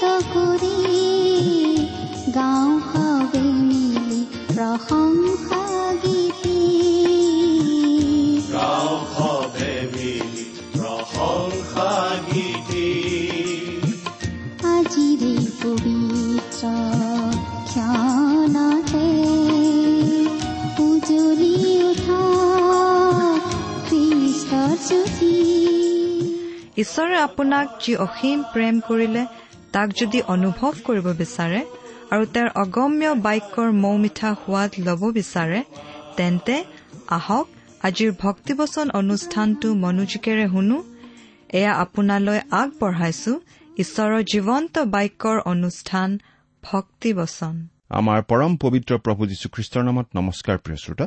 কৰি গাঁও সবে মিলি প্ৰশংসা গীতি গাঁও সবে মিলি প্ৰশংসা গীতি আজিৰে পবিত্ৰ ক্ষণতে উজলি উঠা খ্ৰীষ্টৰ জ্যোতি ঈশ্বৰে আপোনাক যি অসীম প্ৰেম কৰিলে তাক যদি অনুভৱ কৰিব বিচাৰে আৰু তেওঁৰ অগম্য বাক্যৰ মৌ মিঠা সোৱাদ ল'ব বিচাৰে তেন্তে আহক আজিৰ ভক্তিবচন অনুষ্ঠানটো মনোযোগেৰে শুনো। এয়া আপোনালৈ আগবঢ়াইছো। ঈশ্বৰৰ জীৱন্ত বাক্যৰ অনুষ্ঠান ভক্তিবচন। আমাৰ পৰম পবিত্ৰ প্ৰভু যীশুখ্ৰীষ্টৰ নামত নমস্কাৰ প্ৰিয় শ্ৰোতা।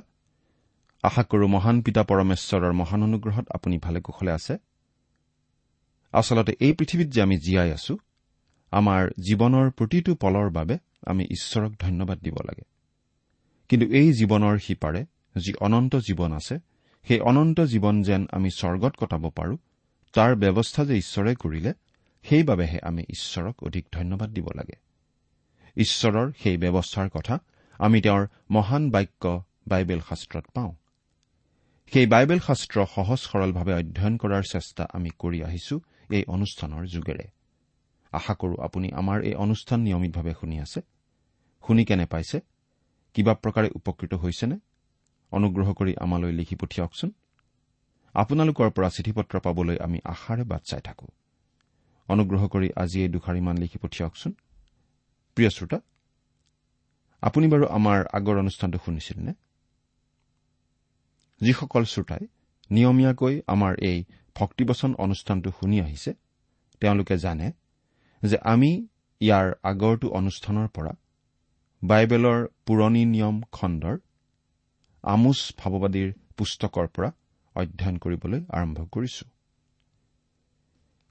আশা কৰো মহান পিতা পৰমেশ্বৰৰ মহান অনুগ্ৰহত আপুনি ভালে কুশলে আছে। আচলতে এই পৃথিৱীত যে আমি জীয়াই আছো আমাৰ জীৱনৰ প্ৰতিটো পলৰ বাবে আমি ঈশ্বৰক ধন্যবাদ দিব লাগে। কিন্তু এই জীৱনৰ সিপাৰে যি অনন্ত জীৱন আছে সেই অনন্ত জীৱন যেন আমি স্বৰ্গত কটাব পাৰো তাৰ ব্যৱস্থা যে ঈশ্বৰে কৰিলে সেইবাবেহে আমি ঈশ্বৰক অধিক ধন্যবাদ দিব লাগে। ঈশ্বৰৰ সেই ব্যৱস্থাৰ কথা আমি তেওঁৰ মহান বাক্য বাইবেল শাস্ত্ৰত পাওঁ। সেই বাইবেল শাস্ত্ৰ সহজ সৰলভাৱে অধ্যয়ন কৰাৰ চেষ্টা আমি কৰি আহিছো এই অনুষ্ঠানৰ যোগেৰে। আশা কৰো আপুনি আমাৰ এই অনুষ্ঠান নিয়মিতভাৱে শুনি আছে। শুনি কেনে পাইছে? কিবা প্ৰকাৰে উপকৃত হৈছেনে? অনুগ্ৰহ কৰি আমালৈ লিখি পঠিয়াওকচোন। আপোনালোকৰ পৰা চিঠি পত্ৰ পাবলৈ আমি আশাৰে বাট চাই থাকো। অনুগ্ৰহ কৰি আজি এই দুষাৰিমান লিখি পঠিয়াওকচোন। প্ৰিয় শ্ৰোতা আপুনি বাৰু আমাৰ আগৰ অনুষ্ঠানটো শুনিছিল নে যিসকল শ্ৰোতাই নিয়মীয়াকৈ আমাৰ এই ভক্তিবচন অনুষ্ঠানটো শুনি আহিছে তেওঁলোকে জানে যে আমি ইয়াৰ আগৰটো অনুষ্ঠানৰ পৰা বাইবেলৰ পুৰণি নিয়ম খণ্ডৰ আমোচ ভাৱবাদীৰ পুস্তকৰ পৰা অধ্যয়ন কৰিবলৈ আৰম্ভ কৰিছো।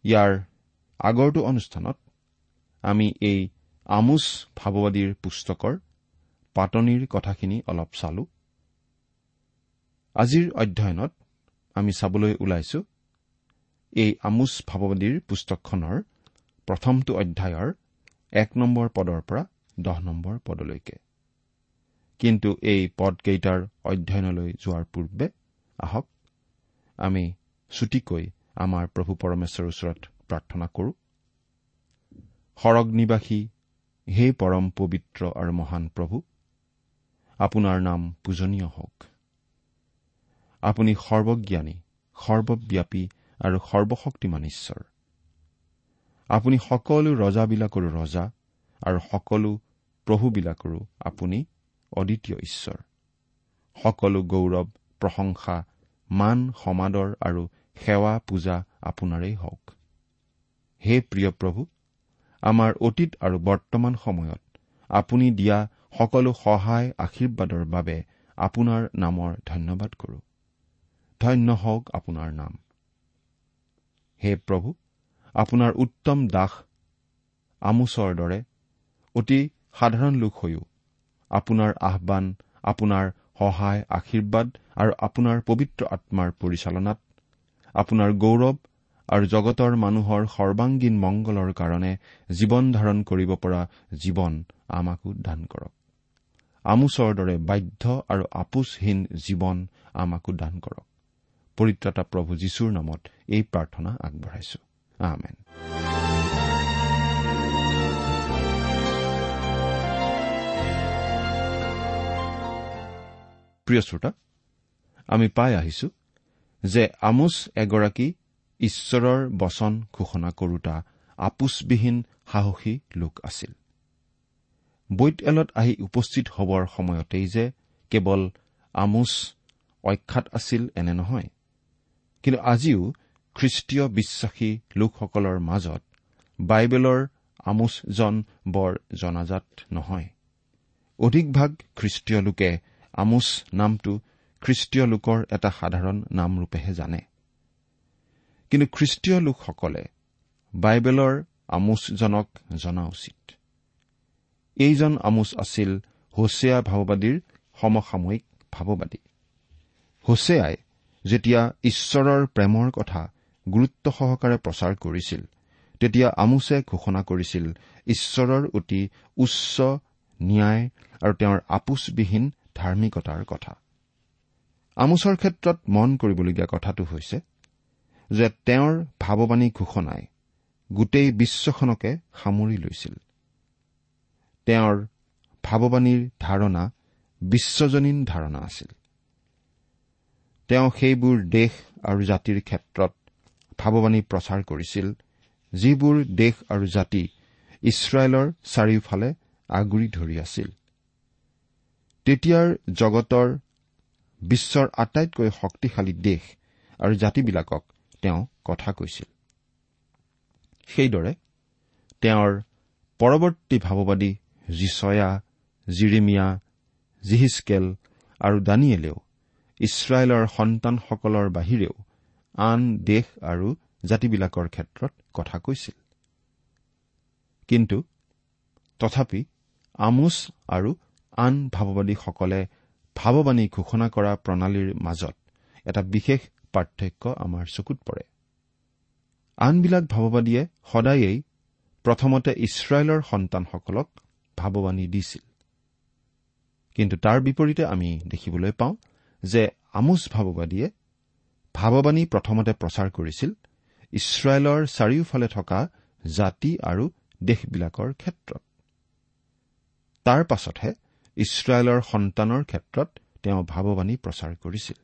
ইয়াৰ আগৰটো অনুষ্ঠানত আমি এই আমোচ ভাৱবাদীৰ পুস্তকৰ পাতনিৰ কথাখিনি অলপ চালো। আজিৰ অধ্যয়নত আমি চাবলৈ ওলাইছো এই আমোচ ভাৱবাদীৰ পুস্তকখনৰ প্ৰথমটো অধ্যায়ৰ এক নম্বৰ পদৰ পৰা দহ নম্বৰ পদলৈকে। কিন্তু এই পদকেইটাৰ অধ্যয়নলৈ যোৱাৰ পূৰ্বে আহক আমি চুটিকৈ আমাৰ প্ৰভু পৰমেশ্বৰৰ ওচৰত প্ৰাৰ্থনা কৰো। সৰগ নিবাসী হে পৰম পবিত্ৰ আৰু মহান প্ৰভু আপোনাৰ নাম পূজনীয় হওক। আপুনি সৰ্বজ্ঞানী সৰ্বব্যাপী আৰু সৰ্বশক্তিমান ঈশ্বৰ। আপুনি সকলো ৰজাবিলাকৰো ৰজা আৰু সকলো প্ৰভুবিলাকৰো আপুনি অদ্বিতীয় ঈশ্বৰ। সকলো গৌৰৱ প্ৰশংসা মান সমাদৰ আৰু সেৱা পূজা আপোনাৰেই হওক। হে প্ৰিয় প্ৰভু আমাৰ অতীত আৰু বৰ্তমান সময়ত আপুনি দিয়া সকলো সহায় আশীৰ্বাদৰ বাবে আপোনাৰ নামৰ ধন্যবাদ কৰো। ধন্য হওক আপোনাৰ নাম। হে প্ৰভু আপোনাৰ উত্তম দাস আমোচৰ দৰে অতি সাধাৰণ লোক হৈও আপোনাৰ আহান আপোনাৰ সহায় আশীৰ্বাদ আৰু আপোনাৰ পবিত্ৰ আত্মাৰ পৰিচালনাত আপোনাৰ গৌৰৱ আৰু জগতৰ মানুহৰ সৰ্বাংগীন মংগলৰ কাৰণে জীৱন ধাৰণ কৰিব পৰা জীৱন আমাকো দান কৰক। আমোচৰ দৰে বাধ্য আৰু আপোচহীন জীৱন আমাকো দান কৰক। পৰিত্ৰাতা প্ৰভু যীশুৰ নামত এই প্ৰাৰ্থনা আগবঢ়াইছো। আমেন প্ৰিয় শ্ৰোতা আমি পাই আহিছো যে আমোচ এগৰাকী ঈশ্বৰৰ বচন ঘোষণা কৰোতা আপোচবিহীন সাহসী লোক আছিল। বৈত এলত আহি উপস্থিত হবৰ সময়তেই যে কেৱল আমোচ অখ্যাত আছিল এনে নহয় কিন্তু আজিও খ্ৰীষ্টীয় বিশ্বাসী লোকসকলৰ মাজত বাইবেলৰ আমোচজন বৰ জনাজাত নহয়। অধিকভাগ খ্ৰীষ্টীয় লোকে আমোচ নামটো খ্ৰীষ্টীয় লোকৰ এটা সাধাৰণ নামৰূপেহে জানে। কিন্তু খ্ৰীষ্টীয় লোকসকলে বাইবেলৰ আমোচজনক জনা উচিত। এইজন আমোচ আছিল হোছেয়া ভাওবাদীৰ সমসাময়িক ভাৱবাদী হোছেয়াই যেতিয়া ঈশ্বৰৰ প্ৰেমৰ কথা গুৰুত্ব সহকাৰে প্ৰচাৰ কৰিছিল। তেতিয়া আমোছে ঘোষণা কৰিছিল ঈশ্বৰৰ অতি উচ্চ ন্যায় আৰু তেওঁৰ আপোচবিহীন ধাৰ্মিকতাৰ কথা। আমোচৰ ক্ষেত্ৰত মন কৰিবলগীয়া কথাটো হৈছে যে তেওঁৰ ভাৱবাণী ঘোষণাই গোটেই বিশ্বখনকে সামৰি লৈছিল। তেওঁৰ ভাৱবাণীৰ ধাৰণা বিশ্বজনীন ধাৰণা আছিল। তেওঁ সেইবোৰ দেশ আৰু জাতিৰ ক্ষেত্ৰত ভাৱবাণী প্ৰচাৰ কৰিছিল যিবোৰ দেশ আৰু জাতি ইছৰাইলৰ চাৰিওফালে আগুৰি ধৰি আছিল। তেতিয়াৰ জগতৰ বিশ্বৰ আটাইতকৈ শক্তিশালী দেশ আৰু জাতিবিলাকক তেওঁ কথা কৈছিল। সেইদৰে তেওঁৰ পৰৱৰ্তী ভাৱবাদী জিচয়া জিৰিমিয়া জিহিচকেল আৰু দানিয়েলেও ইছৰাইলৰ সন্তানসকলৰ বাহিৰেও আন দেশ আৰু জাতিবিলাকৰ ক্ষেত্ৰত কথা কৈছিল। কিন্তু তথাপি আমোচ আৰু আন ভাৱবাদীসকলে ভাৱবাণী ঘোষণা কৰা প্ৰণালীৰ মাজত এটা বিশেষ পাৰ্থক্য আমাৰ চকুত পৰে। আনবিলাক ভাৱবাদীয়ে সদায়েই প্ৰথমতে ইছৰাইলৰ সন্তানসকলক ভাৱবাণী দিছিল। কিন্তু তাৰ বিপৰীতে আমি দেখিবলৈ পাওঁ যে আমোচ ভাৱবাদীয়ে ভাৱবাণী প্ৰথমতে প্ৰচাৰ কৰিছিল ইছৰাইলৰ চাৰিওফালে থকা জাতি আৰু দেশবিলাকৰ ক্ষেত্ৰত। তাৰ পাছতহে ইছৰাইলৰ সন্তানৰ ক্ষেত্ৰত তেওঁ ভাৱবাণী প্ৰচাৰ কৰিছিল।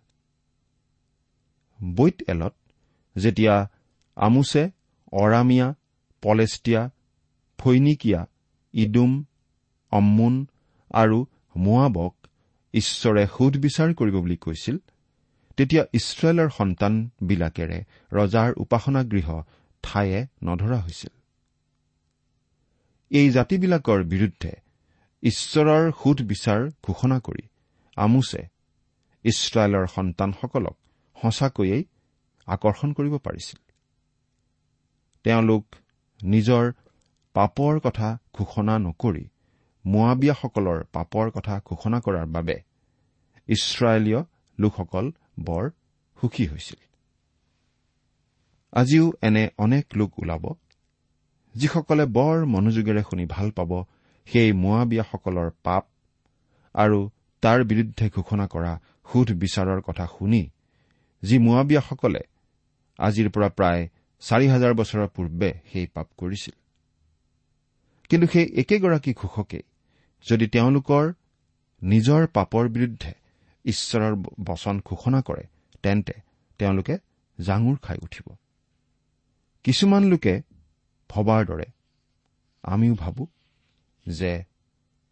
বৈত এলত যেতিয়া আমোছে অৰামিয়া পলেষ্টিয়া ফৈনিকিয়া ইডুম অম্মুন আৰু মোৱাবক ঈশ্বৰে সুধবিচাৰ কৰিব বুলি কৈছিল তেতিয়া ইছৰাইলৰ সন্তানবিলাকেৰে ৰজাৰ উপাসনা গৃহ ঠায়ে নধৰা হৈছিল। এই জাতিবিলাকৰ বিৰুদ্ধে ঈশ্বৰৰ সুধবিচাৰ ঘোষণা কৰি আমোছে ইছৰাইলৰ সন্তানসকলক সঁচাকৈয়ে আকৰ্ষণ কৰিব পাৰিছিল। তেওঁলোক নিজৰ পাপৰ কথা ঘোষণা নকৰি মোৱাবিয়াসকলৰ পাপৰ কথা ঘোষণা কৰাৰ বাবে ইছৰাইলীয় লোকসকল বৰ সুখী হৈছিল। আজিও এনে অনেক লোক ওলাব যিসকলে বৰ মনোযোগেৰে শুনি ভাল পাব সেই মোৱাবিয়াসকলৰ পাপ আৰু তাৰ বিৰুদ্ধে ঘোষণা কৰা সুধ বিচাৰৰ কথা শুনি যি মোৱাবিয়াসকলে আজিৰ পৰা প্ৰায় চাৰি হাজাৰ বছৰৰ পূৰ্বে সেই পাপ কৰিছিল। কিন্তু সেই একেগৰাকী ঘোষকেই যদি তেওঁলোকৰ নিজৰ পাপৰ বিৰুদ্ধে ঈশ্বৰৰ বচন ঘোষণা কৰে তেন্তে তেওঁলোকে জাঙুৰ খাই উঠিব। কিছুমান লোকে ভবাৰ দৰে আমিও ভাবো যে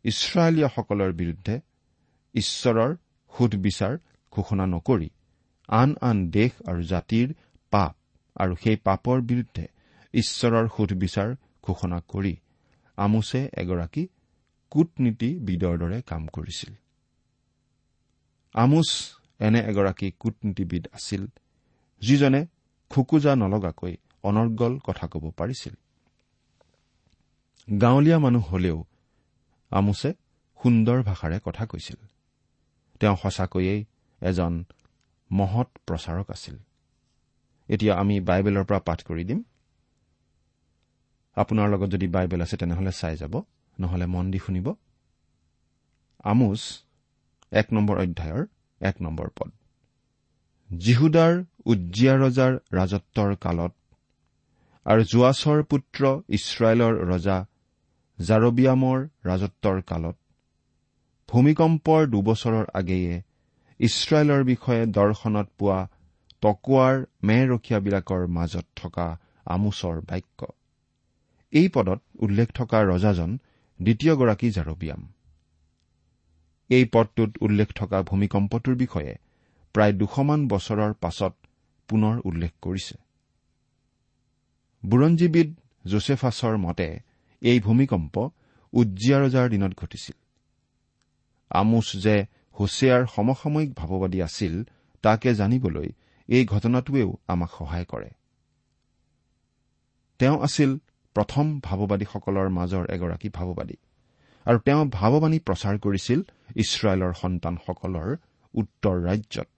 ইছৰাইলীয়সকলৰ বিৰুদ্ধে ঈশ্বৰৰ সুধবিচাৰ ঘোষণা নকৰি আন আন দেশ আৰু জাতিৰ পাপ আৰু সেই পাপৰ বিৰুদ্ধে ঈশ্বৰৰ সুধবিচাৰ ঘোষণা কৰি আমোছে এগৰাকী কূটনীতিবিদৰ দৰে কাম কৰিছিল। আমোচ এনে এগৰাকী কূটনীতিবিদ আছিল যিজনে খোকোজা নলগাকৈ অনৰ্গল কথা ক'ব পাৰিছিল। গাঁৱলীয়া মানুহ হলেও আমোছে সুন্দৰ ভাষাৰে কথা কৈছিল। তেওঁ সঁচাকৈয়ে এজন মহৎ প্ৰচাৰক আছিল। এতিয়া আমি বাইবেলৰ পৰা পাঠ কৰি দিম। আপোনাৰ লগত যদি বাইবেল আছে তেনেহলে চাই যাব নহলে মন দি শুনিব। আমোচ এক নম্বৰ অধ্যায়ৰ এক নম্বৰ পদ। জিহুদাৰ উজ্জিয়া ৰজাৰ ৰাজত্বৰ কালত আৰু জোৱাছৰ পুত্ৰ ইছৰাইলৰ ৰজা জাৰবিয়ামৰ ৰাজত্বৰ কালত ভূমিকম্পৰ দুবছৰৰ আগেয়ে ইছৰাইলৰ বিষয়ে দৰ্শনত পোৱা টকোৱাৰ মেৰখীয়াবিলাকৰ মাজত থকা আমোচৰ বাক্য। এই পদত উল্লেখ থকা ৰজাজন দ্বিতীয়গৰাকী জাৰবিয়াম। এই পদটোত উল্লেখ থকা ভূমিকম্পটোৰ বিষয়ে প্ৰায় দুশমান বছৰৰ পাছত পুনৰ উল্লেখ কৰিছে। বুৰঞ্জীবিদ জোচেফাছৰ মতে এই ভূমিকম্প উজ্জিয়া ৰজাৰ দিনত ঘটিছিল। আমোচ যে হোছেয়াৰ সমসাময়িক ভাৱবাদী আছিল তাকে জানিবলৈ এই ঘটনাটোৱেও আমাক সহায় কৰে। তেওঁ আছিল প্ৰথম ভাৱবাদীসকলৰ মাজৰ এগৰাকী ভাৱবাদী আৰু তেওঁ ভাৱবাণী প্ৰচাৰ কৰিছিল ইছৰাইলৰ সন্তানসকলৰ উত্তৰ ৰাজ্যত।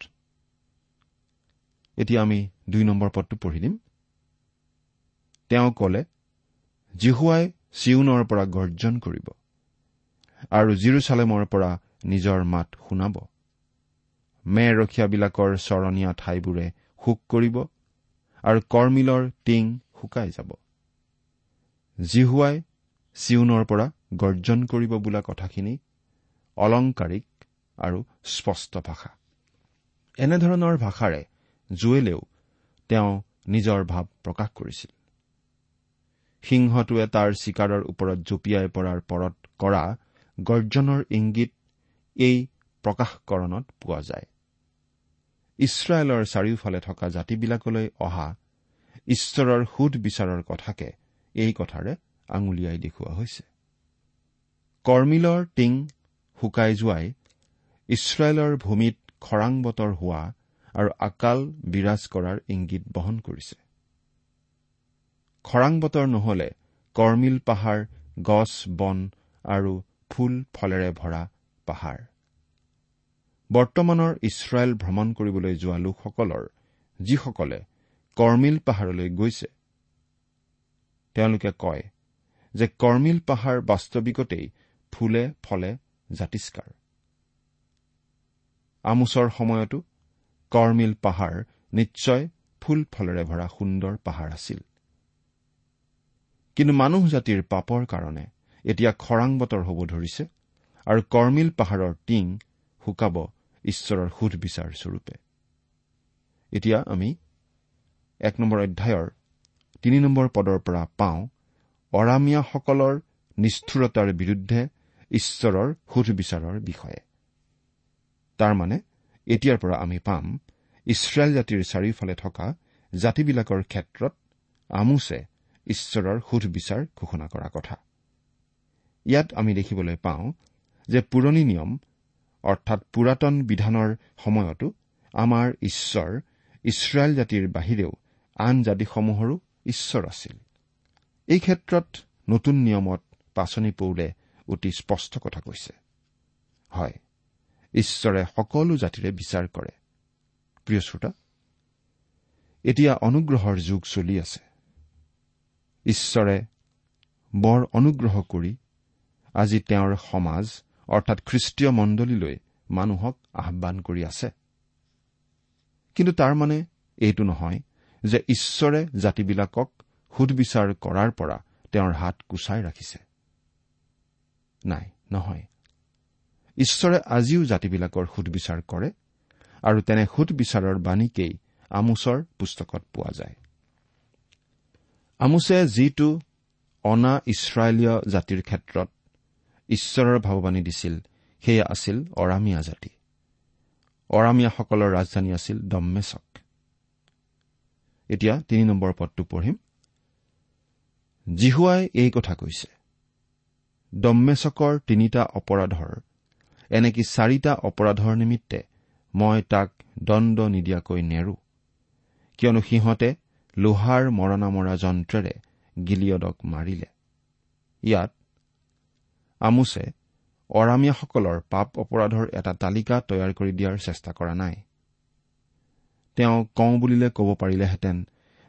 এতিয়া আমি দুই নম্বৰ পদটো পঢ়ি দিম। তেওঁ কলে জিহুৱাই চিউনৰ পৰা গৰ্জন কৰিব আৰু জিৰচালেমৰ পৰা নিজৰ মাত শুনাব। মেৰ ৰখীয়াবিলাকৰ চৰণীয়া ঠাইবোৰে শোক কৰিব আৰু কৰ্মিলৰ টিং শুকাই যাব। জিহুৱাই চিউনৰ পৰা গৰ্জন কৰিব বোলা কথাখিনি অলংকাৰিক আৰু স্পষ্ট ভাষা। এনেধৰণৰ ভাষাৰে জুৱেলেও তেওঁ নিজৰ ভাৱ প্ৰকাশ কৰিছিল। সিংহটোৱে তাৰ চিকাৰৰ ওপৰত জঁপিয়াই পৰাৰ পৰত কৰা গৰ্জনৰ ইংগিত এই প্ৰকাশকৰণত পোৱা যায়। ইছৰাইলৰ চাৰিওফালে থকা জাতিবিলাকলৈ অহা ঈশ্বৰৰ সুধ বিচাৰৰ কথাকে এই কথাৰে আঙুলিয়াই দেখুওৱা হৈছে। কৰ্মিলৰ টিং শুকাই যোৱাই ইছৰাইলৰ ভূমিত খৰাং বতৰ হোৱা আৰু আকাল বিৰাজ কৰাৰ ইংগিত বহন কৰিছে। খৰাং বতৰ নহলে কৰ্মিল পাহাৰ গছ বন আৰু ফুল ফলেৰে ভৰা পাহাৰ। বৰ্তমানৰ ইছৰাইল ভ্ৰমণ কৰিবলৈ যোৱা লোকসকলৰ যিসকলে কৰ্মিল পাহাৰলৈ গৈছে তেওঁলোকে কয় যে কৰ্মিল পাহাৰ বাস্তৱিকতেই ফুলে ফলে জাতিষ্কাৰ আমোচৰ সময়তো কৰ্মিল পাহাৰ নিশ্চয় ফুল ফলেৰে ভৰা সুন্দৰ পাহাৰ আছিল। কিন্তু মানুহ জাতিৰ পাপৰ কাৰণে এতিয়া খৰাং বতৰ হ'ব ধৰিছে আৰু কৰ্মিল পাহাৰৰ টিং শুকাব ঈশ্বৰৰ সুধবিচাৰ স্বৰূপে। এতিয়া আমি এক নম্বৰ অধ্যায়ৰ তিনি নম্বৰ পদৰ পৰা পাওঁ অৰামিয়াসকলৰ নিষ্ঠুৰতাৰ বিৰুদ্ধে ঈশ্বৰৰ সুধবিচাৰৰ বিষয়ে। তাৰমানে এতিয়াৰ পৰা আমি পাম ইছৰাইল জাতিৰ চাৰিওফালে থকা জাতিবিলাকৰ ক্ষেত্ৰত আমোছে ঈশ্বৰৰ সুধবিচাৰ ঘোষণা কৰা কথা। ইয়াত আমি দেখিবলৈ পাওঁ যে পুৰণি নিয়ম অৰ্থাৎ পুৰাতন বিধানৰ সময়তো আমাৰ ঈশ্বৰ ইছৰাইল জাতিৰ বাহিৰেও আন জাতিসমূহৰো ঈশ্বৰ আছিল। এই ক্ষেত্ৰত নতুন নিয়মত পাচনি পৌলে অতি স্পষ্ট কথা কৈছে। হয় ঈশ্বৰে সকলো জাতিৰে বিচাৰ কৰে। প্ৰিয় শ্ৰোতা এতিয়া অনুগ্ৰহৰ যুগ চলি আছে। ঈশ্বৰে বৰ অনুগ্ৰহ কৰি আজি তেওঁৰ সমাজ অৰ্থাৎ খ্ৰীষ্টীয় মণ্ডলীলৈ মানুহক আহান কৰি আছে। কিন্তু তাৰ মানে এইটো নহয় যে ঈশ্বৰে জাতিবিলাকক সুধবিচাৰ কৰাৰ পৰা তেওঁৰ হাত কুচাই ৰাখিছে। নাই নহয়। ঈশ্বৰে আজিও জাতিবিলাকৰ সুধবিচাৰ কৰে আৰু তেনে সুধবিচাৰৰ বাণীকেই আমোচৰ পুস্তকত পোৱা যায়। আমোছে যিটো অনা ইছৰাইলীয় জাতিৰ ক্ষেত্ৰত ঈশ্বৰৰ ভাৱবাণী দিছিল সেয়া আছিল অৰামিয়া জাতি। অৰামিয়াসকলৰ ৰাজধানী আছিল দম্মেচক। এতিয়া তিনি নম্বৰ পদটো পঢ়িম। জিহুৱাই এই কথা কৈছে। দম্মেচকৰ তিনিটা অপৰাধৰ। এনেকি চাৰিটা অপৰাধৰ নিমিত্তে মই তাক দণ্ড নিদিয়াকৈ নেৰো। কিয়নো সিহঁতে লোহাৰ মৰণা মৰা যন্ত্ৰেৰে গিলিয়দক মাৰিলে। ইয়াত আমোছে অৰামিয়াসকলৰ পাপ অপৰাধৰ এটা তালিকা তৈয়াৰ কৰি দিয়াৰ চেষ্টা কৰা নাই। তেওঁ কওঁ বুলিলে ক'ব পাৰিলেহেঁতেন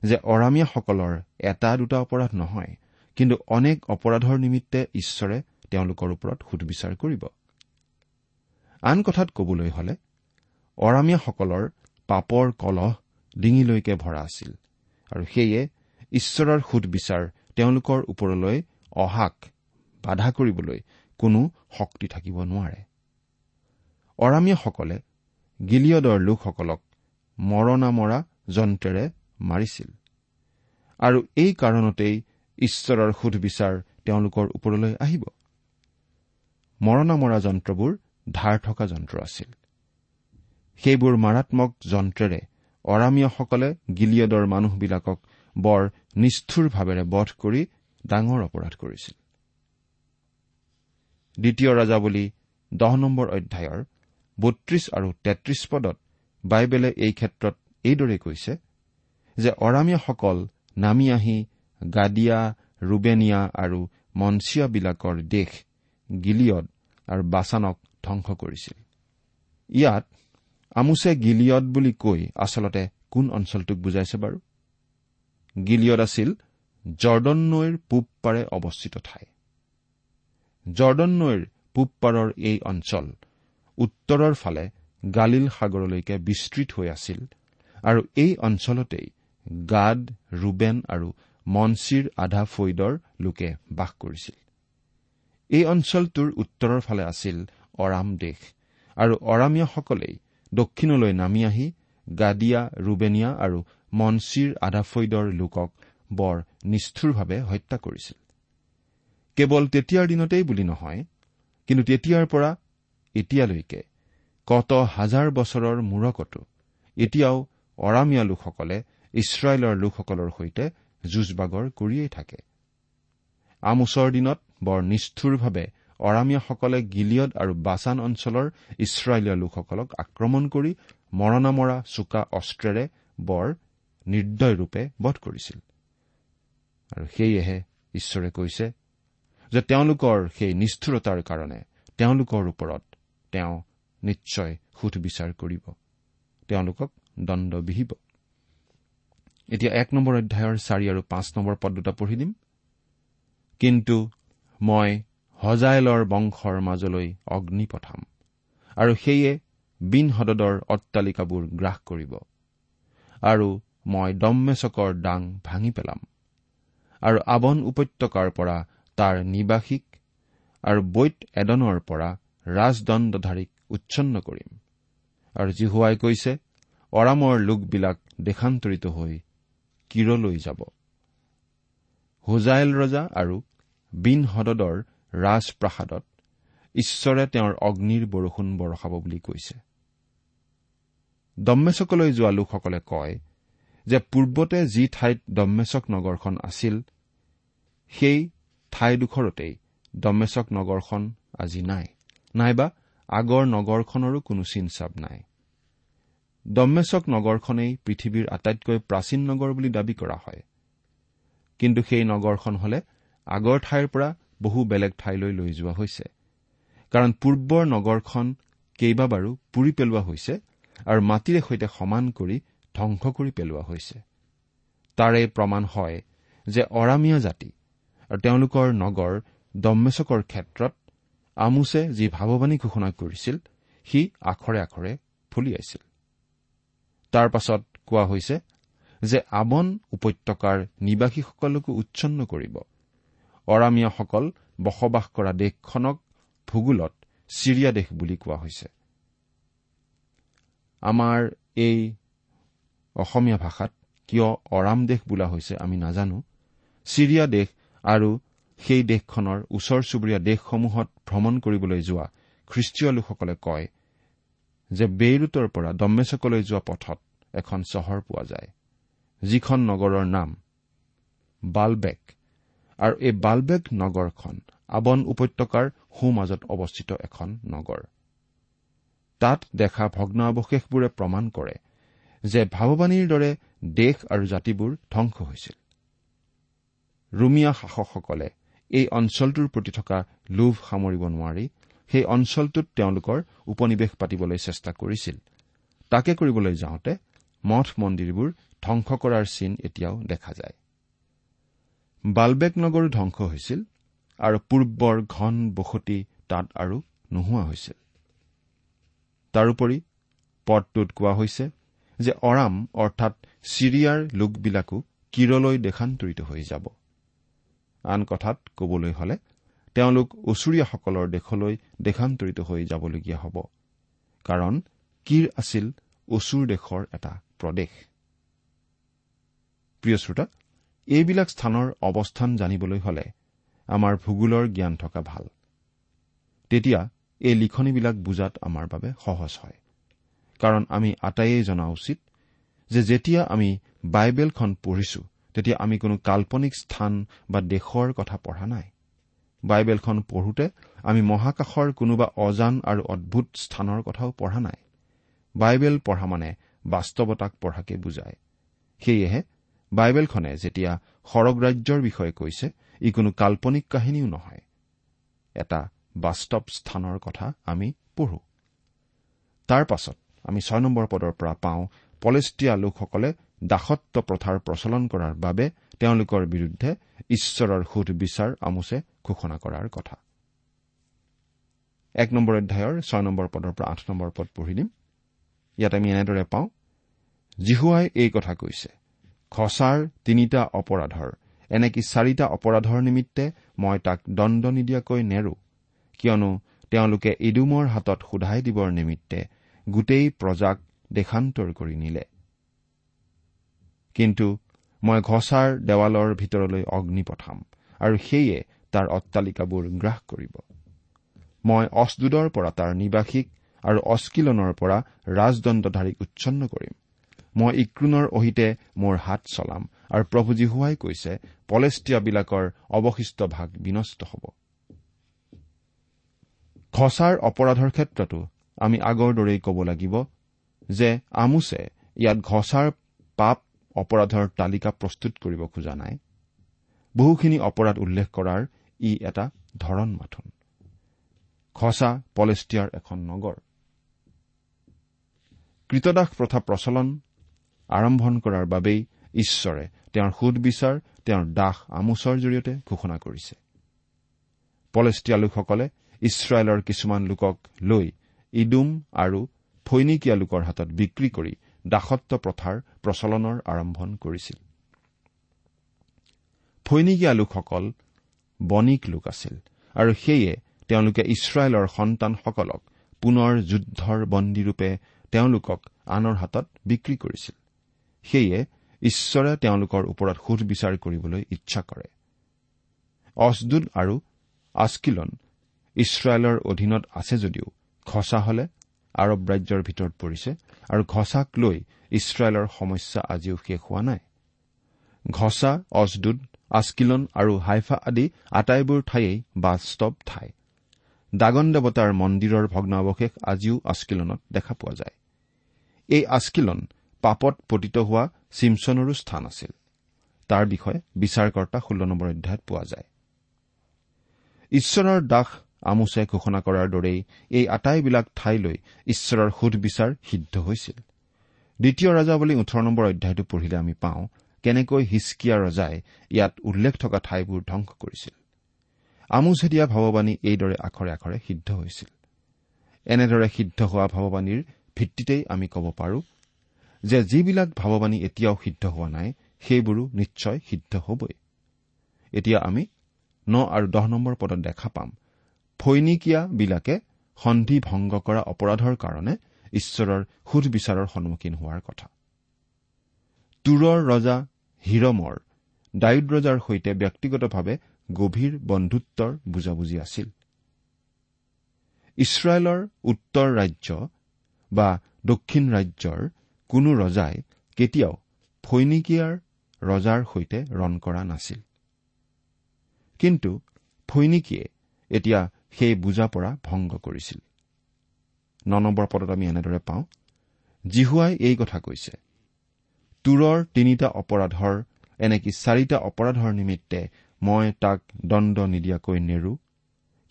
যে অৰামিয়াসকলৰ এটা দুটা অপৰাধ নহয় কিন্তু অনেক অপৰাধৰ নিমিত্তে ঈশ্বৰে তেওঁলোকৰ ওপৰত সুধবিচাৰ কৰিব। আন কথাত কবলৈ হলে অৰামিয়াসকলৰ পাপৰ কলহ ডিঙিলৈকে ভৰা আছিল আৰু সেয়ে ঈশ্বৰৰ সুধবিচাৰ তেওঁলোকৰ ওপৰলৈ অহাক বাধা কৰিবলৈ কোনো শক্তি থাকিব নোৱাৰে। অৰামিয়াসকলে গিলিয়দৰ লোকসকলক মৰণা মৰা যন্ত্ৰেৰে মাৰিছিল আৰু এই কাৰণতেই ঈশ্বৰৰ সুধবিচাৰ তেওঁলোকৰ ওপৰলৈ আহিব। মৰণা মৰা যন্ত্ৰবোৰ ধাৰ থকা যন্ত্ৰ আছিল। সেইবোৰ মাৰাত্মক যন্ত্ৰেৰে অৰামিয়াসকলে গিলিয়দৰ মানুহবিলাকক বৰ নিষ্ঠুৰভাৱেৰে বধ কৰি ডাঙৰ অপৰাধ কৰিছিল। দ্বিতীয় ৰাজা বুলি দহ নম্বৰ অধ্যায়ৰ বত্ৰিশ আৰু তেত্ৰিশ পদত বাইবেলে এই ক্ষেত্ৰত এইদৰে কৈছে যে অৰামীয়াসকল নামি আহি গাদিয়া ৰুবেনিয়া আৰু মঞ্চিয়াবিলাকৰ দেশ গিলিয়দ আৰু বাছানক ধ্বংস কৰিছিল। ইয়াত আমোছে গিলিয়দ বুলি কৈ আচলতে কোন অঞ্চলটোক বুজাইছে বাৰু? গিলিয়দ আছিল জৰ্দন নৈৰ পূব পাৰে অৱস্থিত ঠাই। জৰ্দন নৈৰ পূব পাৰৰ এই অঞ্চল উত্তৰৰ ফালে গালিল সাগৰলৈকে বিস্তৃত হৈ আছিল আৰু এই অঞ্চলতেই গাদ ৰুবেন আৰু মনচিৰ আধা ফৈদৰ লোকে বাস কৰিছিল। এই অঞ্চলটোৰ উত্তৰৰ ফালে আছিল অৰাম দেশ আৰু অৰামীয়াসকলেই দক্ষিণলৈ নামি আহি গাদিয়া ৰুবেনিয়া আৰু মনচিৰ আধা ফৈদৰ লোকক বৰ নিষ্ঠুৰভাৱে হত্যা কৰিছিল। কেৱল তেতিয়াৰ দিনতেই বুলি নহয় কিন্তু তেতিয়াৰ পৰা এতিয়ালৈকে কত হাজাৰ বছৰৰ মূৰকতো এতিয়াও অৰামীয়া লোকসকলে ইছৰাইলৰ লোকসকলৰ সৈতে যুঁজবাগৰ কৰিয়েই থাকে। আমোচৰ দিনত বৰ নিষ্ঠুৰভাৱে অৰামীয়াসকলে গিলিয়দ আৰু বাছান অঞ্চলৰ ইছৰাইলীয় লোকসকলক আক্ৰমণ কৰি মৰণা মৰা চোকা অস্ত্ৰেৰে বৰ নিৰ্দয়ৰূপে বধ কৰিছিল। আৰু সেয়েহে ঈশ্বৰে কৈছে যে তেওঁলোকৰ সেই নিষ্ঠুৰতাৰ কাৰণে তেওঁলোকৰ ওপৰত তেওঁ নিশ্চয় সুধবিচাৰ কৰিব। তেওঁলোকক দণ্ড বিহিব। এতিয়া এক নম্বৰ অধ্যায়ৰ চাৰি আৰু পাঁচ নম্বৰ পদ দুটা পঢ়ি দিম। কিন্তু মই হজাইলৰ বংশৰ মাজলৈ অগ্নি পঠাম আৰু সেয়ে বিন হদদৰ অট্টালিকাবোৰ গ্ৰাস কৰিব আৰু মই দম্মেচকৰ ডাং ভাঙি পেলাম আৰু আৱন উপত্যকাৰ পৰা তাৰ নিবাসীক আৰু বৈত এডনৰ পৰা ৰাজদণ্ডধাৰীক উচ্ছন্ন কৰিম। আৰু জিহুৱাই কৈছে অৰামৰ লোকবিলাক দেশান্তৰিত হৈ কিৰলৈ যাব? হুজাইল ৰজা আৰু বিন হদদৰ ৰাজপ্ৰাসাদত ঈশ্বৰে তেওঁৰ অগ্নিৰ বৰষুণ বৰষাব বুলি কৈছে। দম্মেচকলৈ যোৱা লোকসকলে কয় যে পূৰ্বতে যি ঠাইত দম্মেচক নগৰখন আছিল সেই ঠাইডোখৰতেই দম্মেচক নগৰখন আজি নাই। নাইবা আগৰ নগৰখনৰো কোনো চিনচাপ নাই। দম্মেচক নগৰখনেই পৃথিৱীৰ আটাইতকৈ প্ৰাচীন নগৰ বুলি দাবী কৰা হয়। কিন্তু সেই নগৰখন হলে আগৰ ঠাইৰ পৰা বহু বেলেগ ঠাইলৈ লৈ যোৱা হৈছে। কাৰণ পূৰ্বৰ নগৰখন কেইবাবাৰো পুৰি পেলোৱা হৈছে আৰু মাটিৰে সৈতে সমান কৰি ধ্বংস কৰি পেলোৱা হৈছে। তাৰে প্ৰমাণ হয় যে অৰামীয়া জাতি আৰু তেওঁলোকৰ নগৰ দম্মেচকৰ ক্ষেত্ৰত আমোছে যি ভাৱবাণী ঘোষণা কৰিছিল সি আখৰে আখৰে ফলিয়াইছিল তাৰ পাছত কোৱা হৈছে যে আৱন উপত্যকাৰ নিবাসীসকলকো উচ্ছন্ন কৰিব। অৰামীয়াসকল বসবাস কৰা দেশখনক ভূগোলত ছিৰিয়া দেশ বুলি কোৱা হৈছে। আমাৰ এই অসমীয়া ভাষাত কিয় অৰাম দেশ বোলা হৈছে আমি নাজানো। ছিৰিয়া দেশ আৰু সেই দেশখনৰ ওচৰ চুবুৰীয়া দেশসমূহত ভ্ৰমণ কৰিবলৈ যোৱা খ্ৰীষ্টীয় লোকসকলে কয় যে বেইৰুটৰ পৰা দম্মেচকলৈ যোৱা পথত এখন চহৰ পোৱা যায় যিখন নগৰৰ নাম বালবেক। আৰু এই বালবেক নগৰখন আবন উপত্যকাৰ সোঁমাজত অৱস্থিত এখন নগৰ। তাত দেখা ভগ্নাৱশেষবোৰে প্ৰমাণ কৰে যে ভাৱবাণীৰ দৰে দেশ আৰু জাতিবোৰ ধ্বংস হৈছিল। ৰুমিয়া শাসকসকলে এই অঞ্চলটোৰ প্ৰতি থকা লোভ সামৰিব নোৱাৰি সেই অঞ্চলটোত তেওঁলোকৰ উপনিৱেশ পাতিবলৈ চেষ্টা কৰিছিল। তাকে কৰিবলৈ যাওঁতে মঠ মন্দিৰবোৰ ধ্বংস কৰাৰ চিন এতিয়াও দেখা যায়। বালবেক নগৰো ধ্বংস হৈছিল আৰু পূৰ্বৰ ঘন বসতি তাত আৰু নোহোৱা হৈছিল। তাৰোপৰি পদটোত কোৱা হৈছে যে অৰাম অৰ্থাৎ ছিৰিয়াৰ লোকবিলাকো কিৰলৈ দেশান্তৰিত হৈ যাব। আন কথাত কবলৈ হলে তেওঁলোক ওচৰীয়াসকলৰ দেশলৈ দেশান্তৰিত হৈ যাবলগীয়া হ'ব। কাৰণ কিৰ আছিল ওচৰ দেশৰ এটা প্ৰদেশ? প্ৰিয় শ্ৰোতা এইবিলাক স্থানৰ অৱস্থান জানিবলৈ হলে আমাৰ ভূগোলৰ জ্ঞান থকা ভাল। তেতিয়া এই লিখনিবিলাক বুজাত আমাৰ বাবে সহজ হয়। কাৰণ আমি আটাইয়ে জনা উচিত যে যেতিয়া আমি বাইবেলখন পঢ়িছো তেতিয়া আমি কোনো কাল্পনিক স্থান বা দেশৰ কথা পঢ়া নাই। বাইবেলখন পঢ়োতে আমি মহাকাশৰ কোনোবা অজান আৰু অদ্ভুত স্থানৰ কথাও পঢ়া নাই। বাইবেল পঢ়া মানে বাস্তৱতাক পঢ়াকে বুজায়। সেয়েহে বাইবেলখনে যেতিয়া সৰগ ৰাজ্যৰ বিষয়ে কৈছে ই কোনো কাল্পনিক কাহিনীও নহয়। এটা বাস্তৱ স্থানৰ কথা আমি পঢ়ো। তাৰ পাছত আমি ছয় নম্বৰ পদৰ পৰা পাওঁ পলেষ্টিয়া লোকসকলে দাসত্ব প্ৰথাৰ প্ৰচলন কৰাৰ বাবে তেওঁলোকৰ বিৰুদ্ধে ঈশ্বৰৰ সুধবিচাৰ আমোচে ঘোষণা কৰাৰ কথা। এক নম্বৰ অধ্যায়ৰ ছয় নম্বৰ পদৰ পৰা আঠ নম্বৰ পদ পঢ়ি দিম। ইয়াত আমি এনেদৰে পাওঁ জিহুৱাই এই কথা কৈছে খচাৰ তিনিটা অপৰাধৰ এনেকি চাৰিটা অপৰাধৰ নিমিত্তে মই তাক দণ্ড নিদিয়াকৈ নেৰো? কিয়নো তেওঁলোকে ইডুমৰ হাতত সোধাই দিবৰ নিমিত্তে গোটেই প্ৰজাক দেশান্তৰ কৰি নিলে। কিন্তু মই ঘছাৰ দেৱালৰ ভিতৰলৈ অগ্নি পঠাম আৰু সেয়ে তাৰ অট্টালিকাবোৰ গ্ৰাস কৰিব। মই অছদুদৰ পৰা তাৰ নিবাসীক আৰু অস্কিলনৰ পৰা ৰাজদণ্ডধাৰীক উচ্ছন্ন কৰিম। মই ইক্ৰুণৰ অহিতে মোৰ হাত চলাম আৰু প্ৰভুজী হোৱাই কৈছে পলেষ্টিয়াবিলাকৰ অৱশিষ্ট ভাগ বিনষ্ট হ'ব। ঘছাৰ অপৰাধৰ ক্ষেত্ৰতো আমি আগৰ দৰেই ক'ব লাগিব যে আমোছে ইয়াত ঘছাৰ পাপ অপৰাধৰ তালিকা প্ৰস্তুত কৰিব খোজা নাই। বহুখিনি অপৰাধ উল্লেখ কৰাৰ ই এটা ধৰণ মাথোন। খচা পলেষ্টিয়াৰ এখন নগৰ। কৃতদাস প্ৰথা প্ৰচলন আৰম্ভণ কৰাৰ বাবেই ঈশ্বৰে তেওঁৰ সুদবিচাৰ তেওঁৰ দাস আমোচৰ জৰিয়তে ঘোষণা কৰিছে। পলেষ্টিয়া লোকসকলে ইছৰাইলৰ কিছুমান লোকক লৈ ইডুম আৰু ফৈনিকীয়া লোকৰ হাতত বিক্ৰী কৰি দাসত্ব প্ৰথাৰ প্ৰচলনৰ আৰম্ভণ কৰিছিল। ফৈনিকীয়া লোকসকল বণিক লোক আছিল আৰু সেয়ে তেওঁলোকে ইছৰাইলৰ সন্তানসকলক পুনৰ যুদ্ধৰ বন্দীৰূপে তেওঁলোকক আনৰ হাতত বিক্ৰী কৰিছিল। সেয়ে ঈশ্বৰে তেওঁলোকৰ ওপৰত সুধবিচাৰ কৰিবলৈ ইচ্ছা কৰে। অছদুদ আৰু আস্কিলন ইছৰাইলৰ অধীনত আছে যদিও খচা হলে আৰৱ ৰাজ্যৰ ভিতৰত পৰিছে আৰু ঘছাক লৈ ইছৰাইলৰ সমস্যা আজিও শেষ হোৱা নাই। ঘছা অজদুদ আস্কিলন আৰু হাইফা আদি আটাইবোৰ ঠায়েই বাস্তৱ ঠাই। দাগন দেৱতাৰ মন্দিৰৰ ভগ্নাৱশেষ আজিও আস্কিলনত দেখা পোৱা যায়। এই আস্কিলন পাপত পতিত হোৱা চিমছনৰো স্থান আছিল। তাৰ বিষয়ে বিচাৰকৰ্তা ষোল্ল নম্বৰ অধ্যায়ত পোৱা যায়। ঈশ্বৰৰ দাস আমোচে ঘোষণা কৰাৰ দৰেই এই আটাইবিলাক ঠাইলৈ ঈশ্বৰৰ সুধবিচাৰ সিদ্ধ হৈছিল। দ্বিতীয় ৰজা বুলি ওঠৰ নম্বৰ অধ্যায়টো পঢ়িলে আমি পাওঁ কেনেকৈ হিচকিয়া ৰজাই ইয়াত উল্লেখ থকা ঠাইবোৰ ধ্বংস কৰিছিল। আমোচে দিয়া ভগৱানী এইদৰে আখৰে আখৰে সিদ্ধ হৈছিল। এনেদৰে সিদ্ধ হোৱা ভগৱানীৰ ভিত্তিতেই আমি ক'ব পাৰো যে যিবিলাক ভাৱবাণী এতিয়াও সিদ্ধ হোৱা নাই সেইবোৰো নিশ্চয় সিদ্ধ হবই। এতিয়া আমি ন আৰু দহ নম্বৰ পদত দেখা পাম ফৈনিকীয়াবিলাকে সন্ধি ভংগ কৰা অপৰাধৰ কাৰণে ঈশ্বৰৰ সুধবিচাৰৰ সন্মুখীন হোৱাৰ কথা। তুৰৰ ৰজা হিৰমৰ ডায়ুদ ৰজাৰ সৈতে ব্যক্তিগতভাৱে গভীৰ বন্ধুত্বৰ বুজাবুজি আছিল। ইছৰাইলৰ উত্তৰ ৰাজ্য বা দক্ষিণ ৰাজ্যৰ কোনো ৰজাই কেতিয়াও ফৈনিকীয়াৰ ৰজাৰ সৈতে ৰণ কৰা নাছিল। কিন্তু ফৈনিকীয়ে এতিয়া সেই বুজাপৰা ভংগ কৰিছিল। ন নম্বৰ পদত আমি এনেদৰে পাওঁ জিহুৱাই এই কথা কৈছে তুৰৰ তিনিটা অপৰাধৰ এনেকি চাৰিটা অপৰাধৰ নিমিত্তে মই তাক দণ্ড নিদিয়াকৈ নেৰো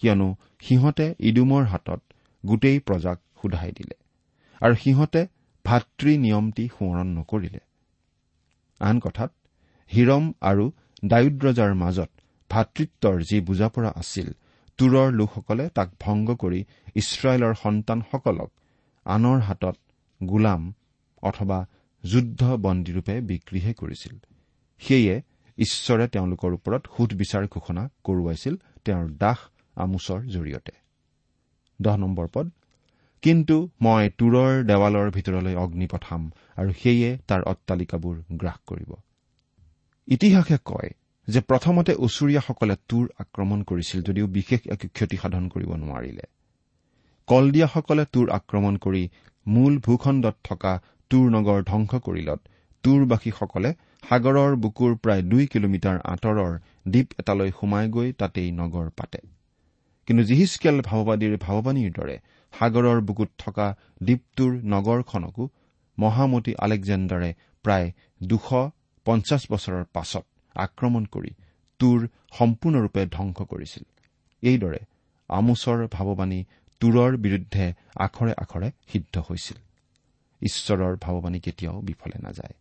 কিয়নো সিহঁতে ইডুমৰ হাতত গোটেই প্ৰজাক সোধাই দিলে আৰু সিহঁতে ভাতৃ নিয়মটি সোঁৱৰণ নকৰিলে। আন কথাত হিৰম আৰু ডায়ুদ ৰজাৰ মাজত ভাতৃত্বৰ যি বুজাপৰা আছিল তুৰৰ লোকসকলে তাক ভংগ কৰি ইছৰাইলৰ সন্তানসকলক আনৰ হাতত গোলাম অথবা যুদ্ধ বন্দীৰূপে বিক্ৰীহে কৰিছিল। সেয়ে ঈশ্বৰে তেওঁলোকৰ ওপৰত সুধবিচাৰ ঘোষণা কৰোৱাইছিল তেওঁৰ দাস আমোচৰ জৰিয়তে। কিন্তু মই তুৰৰ দেৱালৰ ভিতৰলৈ অগ্নি পঠাম আৰু সেয়ে তাৰ অট্টালিকাবোৰ গ্ৰাস কৰিব। ইতিহাসে কয় যে প্ৰথমতে ওচৰীয়াসকলে তুৰ আক্ৰমণ কৰিছিল যদিও বিশেষ একো ক্ষতি সাধন কৰিব নোৱাৰিলে। কলদিয়াসকলে তুৰ আক্ৰমণ কৰি মূল ভূখণ্ডত থকা তুৰ নগৰ ধ্বংস কৰিলত। তুৰবাসীসকলে সাগৰৰ বুকুৰ প্ৰায় দুই কিলোমিটাৰ আঁতৰৰ দ্বীপ এটালৈ সোমাই গৈ তাতেই নগৰ পাতে। কিন্তু জিহিচকেল ভাৱবাদীৰ ভাৱবাণীৰ দৰে সাগৰৰ বুকুত থকা দ্বীপটোৰ নগৰখনকো মহামতী আলেকজেণ্ডাৰে প্ৰায় দুশ পঞ্চাছ বছৰৰ পাছত আক্ৰমণ কৰি তুৰ সম্পূৰ্ণৰূপে ধ্বংস কৰিছিল। এইদৰে আমোচৰ ভাৱবাণী তুৰৰ বিৰুদ্ধে আখৰে আখৰে সিদ্ধ হৈছিল। ঈশ্বৰৰ ভাৱবাণী কেতিয়াও বিফলে নাযায়।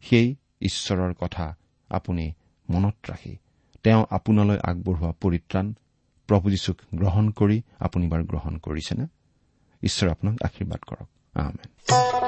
সেই ঈশ্বৰৰ কথা আপুনি মনত ৰাখি তেওঁ আপোনালৈ আগবঢ়োৱা পৰিত্ৰাণ প্ৰভু যীশুক গ্ৰহণ কৰি আপুনি বাৰু গ্ৰহণ কৰিছেনে? ঈশ্বৰে আপোনাক আশীৰ্বাদ কৰক।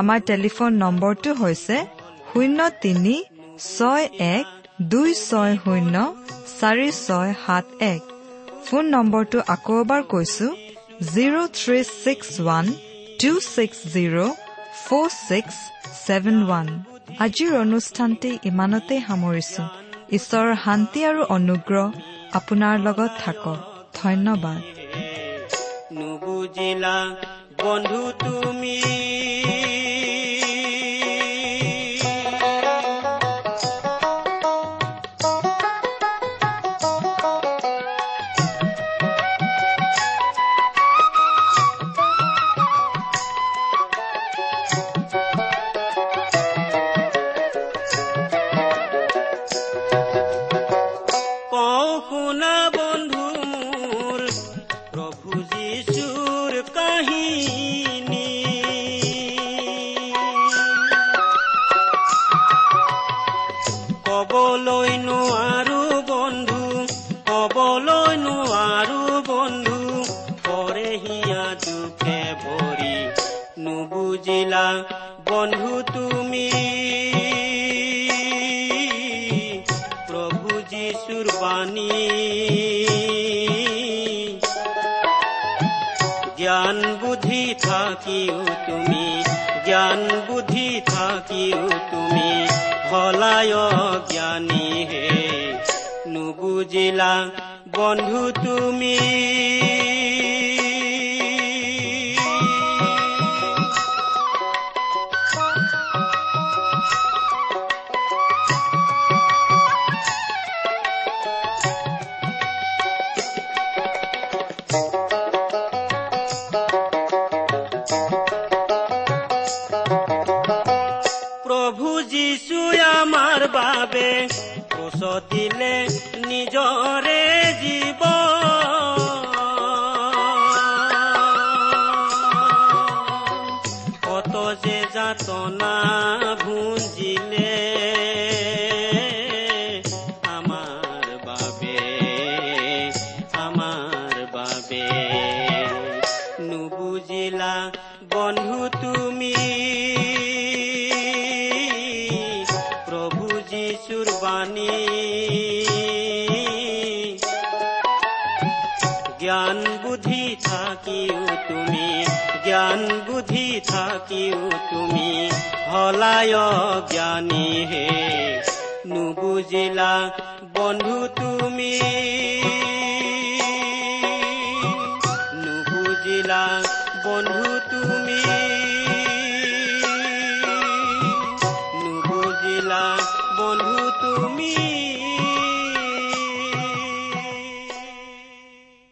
আমাৰ টেলিফোন নম্বৰটো হৈছে শূন্য তিনি ছয় এক দুই ছয় শূন্য চাৰি ছয় সাত এক। ফোন নম্বৰটো আকৌ এবাৰ কৈছো zero' three six one two six zero' four six seven one. আজিৰ অনুষ্ঠানটি ইমানতে সামৰিছো। ঈশ্বৰৰ শান্তি আৰু অনুগ্ৰহ আপোনাৰ লগত থাকক। ধন্যবাদ। নুবুজিলা বন্ধু তুমি থাকিও তুমি হলায় জ্ঞানী হে। নুবুজিলা বন্ধু তুমি। যে যাতনা ভুঞ্জিলে। হলায় জ্ঞানী হে নুবুজিলা বন্ধু তুমি